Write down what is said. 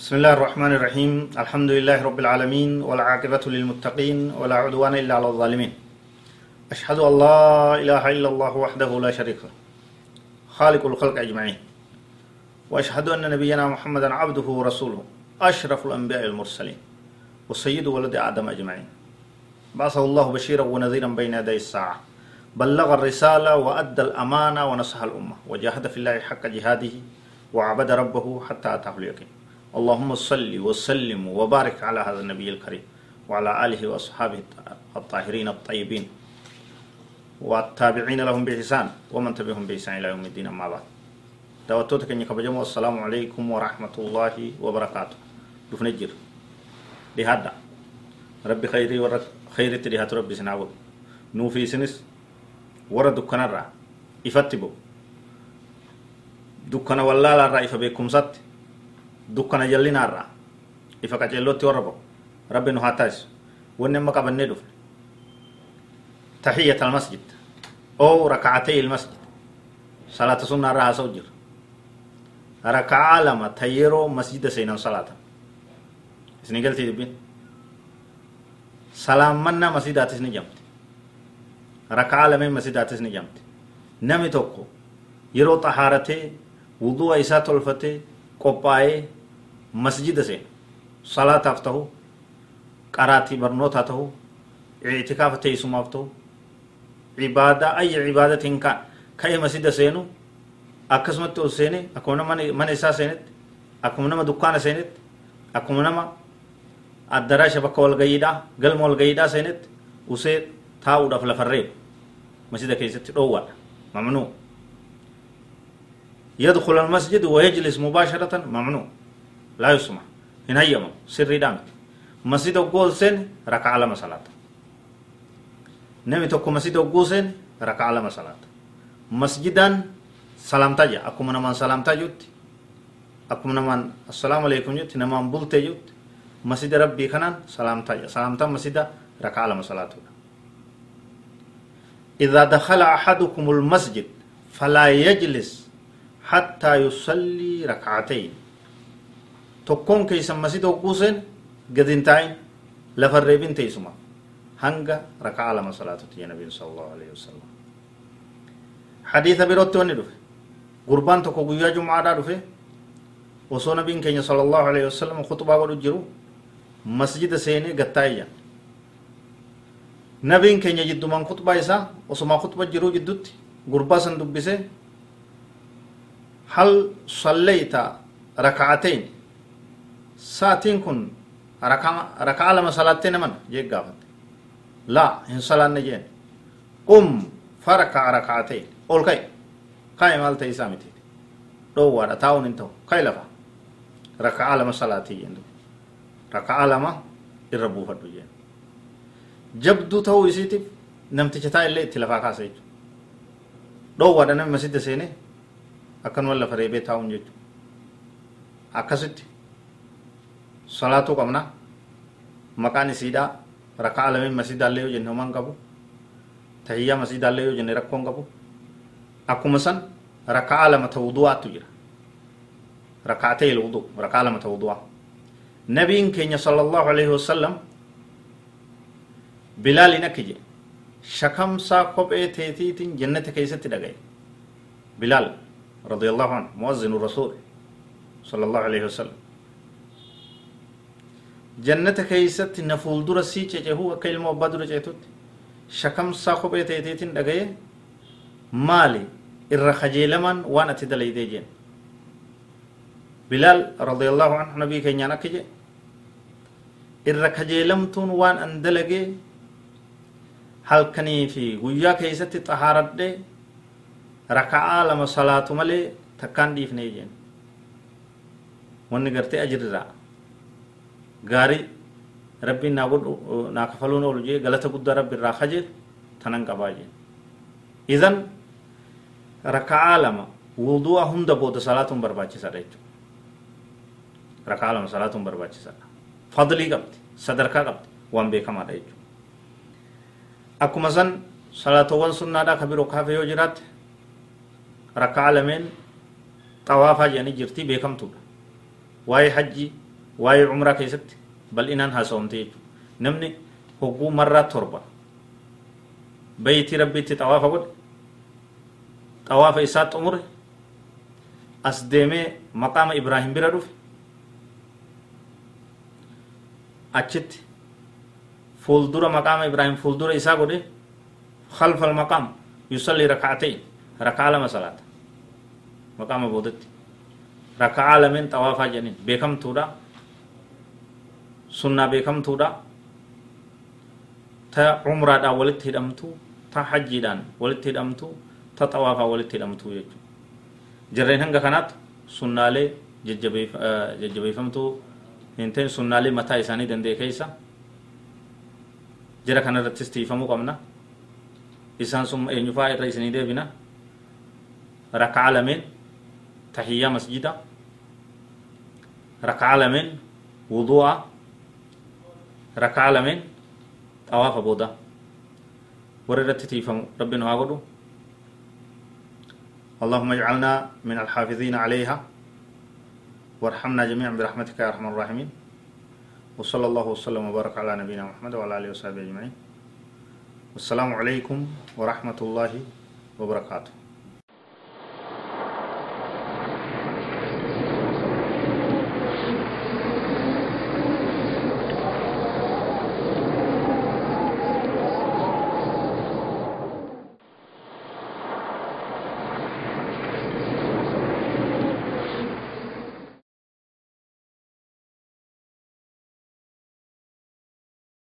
بسم الله الرحمن الرحيم الحمد لله رب العالمين والعاقبة للمتقين ولا عدوان إلا على الظالمين أشهد أن لا إله إلا الله وحده لا شريك له خالق الخلق أجمعين وأشهد أن نبينا محمدا عبده ورسوله أشرف الأنبياء المرسلين وسيد ولد آدم أجمعين بعثه الله بشيرا ونذيرا بين يدي الساعة بلغ الرسالة وأدى الأمانة ونصح الأمة وجاهد في الله حق جهاده وعبد ربه حتى أتاه اليقين اللهم صل وسلم وبارك على هذا النبي الكريم وعلى آله وأصحابه الطاهرين الطيبين والتابعين لهم بإحسان ومن تبعهم بإحسان إلى يوم الدين أما بعد. دعوتك أن يكبجموا السلام عليكم ورحمة الله وبركاته. دفنجر لهذا ربي خيري ورد خيري تريهات ربي سنعود نوفي سنس. ورد دكنا الرا. إفتبو دكنا والله لا رأي فبيكم ست dukkana jallinaarraa ifa qaceellootti warra ba'u rabbi nu haa taasisu wanni amma qabannee dhufne tahiyyat almasjid oo raka'atee ilmasjid salaata sunnaarraa haasa'u jira raka'aa lama ta yeroo masjida seenan salaatan isinii galtii dubbiin salaammannaa masjidaatis ni jamte raka'aa lameen masjidaatis ni jamte nami tokko yeroo xahaaratee wudu'a isaa tolfatee qophaa'ee masjida seenu salaataaf ta'u qaraatii barnootaa ta'u ictikaafa teessumaaf ta'u cibaadaa ayya cibaadatiin kan ka'e masjida seenu akkasumatti ol seene akkuma nama mana isaa seenetti akkuma nama dukkaana seenetti akkuma nama addaraasha bakka walgayiidhaa galma walgayiidhaa seenetti usee taa'uudhaaf lafarree masjida keessatti dhoowwaadha mamnuu يدخل المسجد ويجلس مباشرة ممنوع لا يسمع. إن هيما سري دام مسجد وقول سن ركع على مسألة نمي توكو مسجد وقول سن ركع على مسألة مسجدا سلام تجا أكو من من سلام تجوت أكو من من السلام عليكم جوت. نمان بولت جوت. مسجد ربي خنان سلام تجا سلام تجا مسجد ركع على مسألة إذا دخل أحدكم المسجد فلا يجلس حتى يصلي ركعتين. Tokkoon keeysan hogguusen gadin taa'in lafan reebin teeysuma hanga raka'a lama salaatutti ya nabiin sal allahu alaihi wasalam hadiisa birootti wanni dhufe gurbaan tokko guyyaa jumcaadhaa dhufe osoo nabiin keenya sal allahu alaihi wasalam khuxbaa godhu jiru masjida seenee gattaa'iyya nabiin keenya jidduman khuxbaa isaa osoma khuxba jiruu jiddutti gurbaa san dubbise hal sallayta raka'atayn sa'atiin kun rakaa lama salaattee naman jee gaafate laa hin salaanne jeen qum faraka'a raka'atayn ol ka'e kaa'e maal ta'e isaa miti dhoowwaadha taa'uun hin ta'u ka'e lafa rakaa lama salaatii jeen rakaa lama irra buufadhu jeen jabduu ta'uu isiitiif namticha taa illee itti lafaa kaasa jechuudha dhoowwaadha namni masjida seenee akkanuma lafa reebee taa'uun jechuudha akkasitti salaatuu qabna maqaan isiidha rakaa lameen masjidaallee yoo jenne homaan qabu tahiyyaa masjidaallee yoo jenne rakkoon qabu akkuma san rakaa lama ta wudu'aattu jira rakaatee ilwudu rakaa lama ta wudu'a nabiin keenya sallallahu alaihi wasallam bilaalin akki jedhe shakamsaa kophee teetiitiin jannata keessatti dhagaye bilaal radiyallahu anhu muwazzinu rasuul sallallahu alaihi wasallam jannata keeysatti na fuuldura sii cecehu akka ilma abbaa dura ceetutti shakamsaa kophee teeteetiin dhagaye maali irra kajeelaman waan ati dalaydee jeen bilaal radiallahu anhu nabii keenyaan akka jee irra kajeelamtuun waan an dalagee halkanii fi guyyaa keeysatti xahaaradhe raka'aa lama salaatu malee takkaan dhiifnee jeen wanni gartee ajirraa gaarii rabbiin naa godhu naa kafaluun oolu jee galata guddaa rabbi irraa kajeel tanan qabaa jee idan raka'aa lama wudu'a hunda booda salaatuun barbaachisaadha jechuudha raka'aa lama salaatuun barbaachisaadha fadlii qabdi sadarkaa qabdi waan beekamaadha jechuudha akkuma san salaatowwan sunnaadhaa ka biroo kaafe yoo jiraatte raka'aa lameen xawaafaa jedhanii jirtii beekamtuudha waa'ee hajjii waa'ee cumraa keessatti bal'inaan haasawamte jechuudha namni hogguu marraa torba bayitii rabbiitti xawaafa godhe xawaafa isaa xumure as deemee maqaama ibraahim bira dhufe achitti fuuldura maqaama ibraahim fuuldura isaa godhe خلف المقام يصلي ركعتين ركعة لما صلاة مقام بودت ركعة لمن طوافا جنين بكم تودا تودا تا عمرة دا ولت هدمتو تا حجي دان ولت هدمتو تا طوافا ولت هدمتو يجو جرين هنگا كانت سنة لي ججبيفمتو هنتين سنة لي متى إساني دندي كيسا جرا كان رتستيفمو قمنا isaan sun eenyufaa irra isinii deebina rakaa lameen tahiyyaa masjida. Rakaa lameen wudu'a. Rakaa lameen xawaafa booda warra irratti tiifamu rabbiin haa godhu. اللهم اجعلنا من الحافظين عليها وارحمنا جميعا برحمتك يا ارحم الراحمين وصلى الله وسلم وبارك على نبينا محمد وعلى اله وصحبه اجمعين والسلام عليكم ورحمة الله وبركاته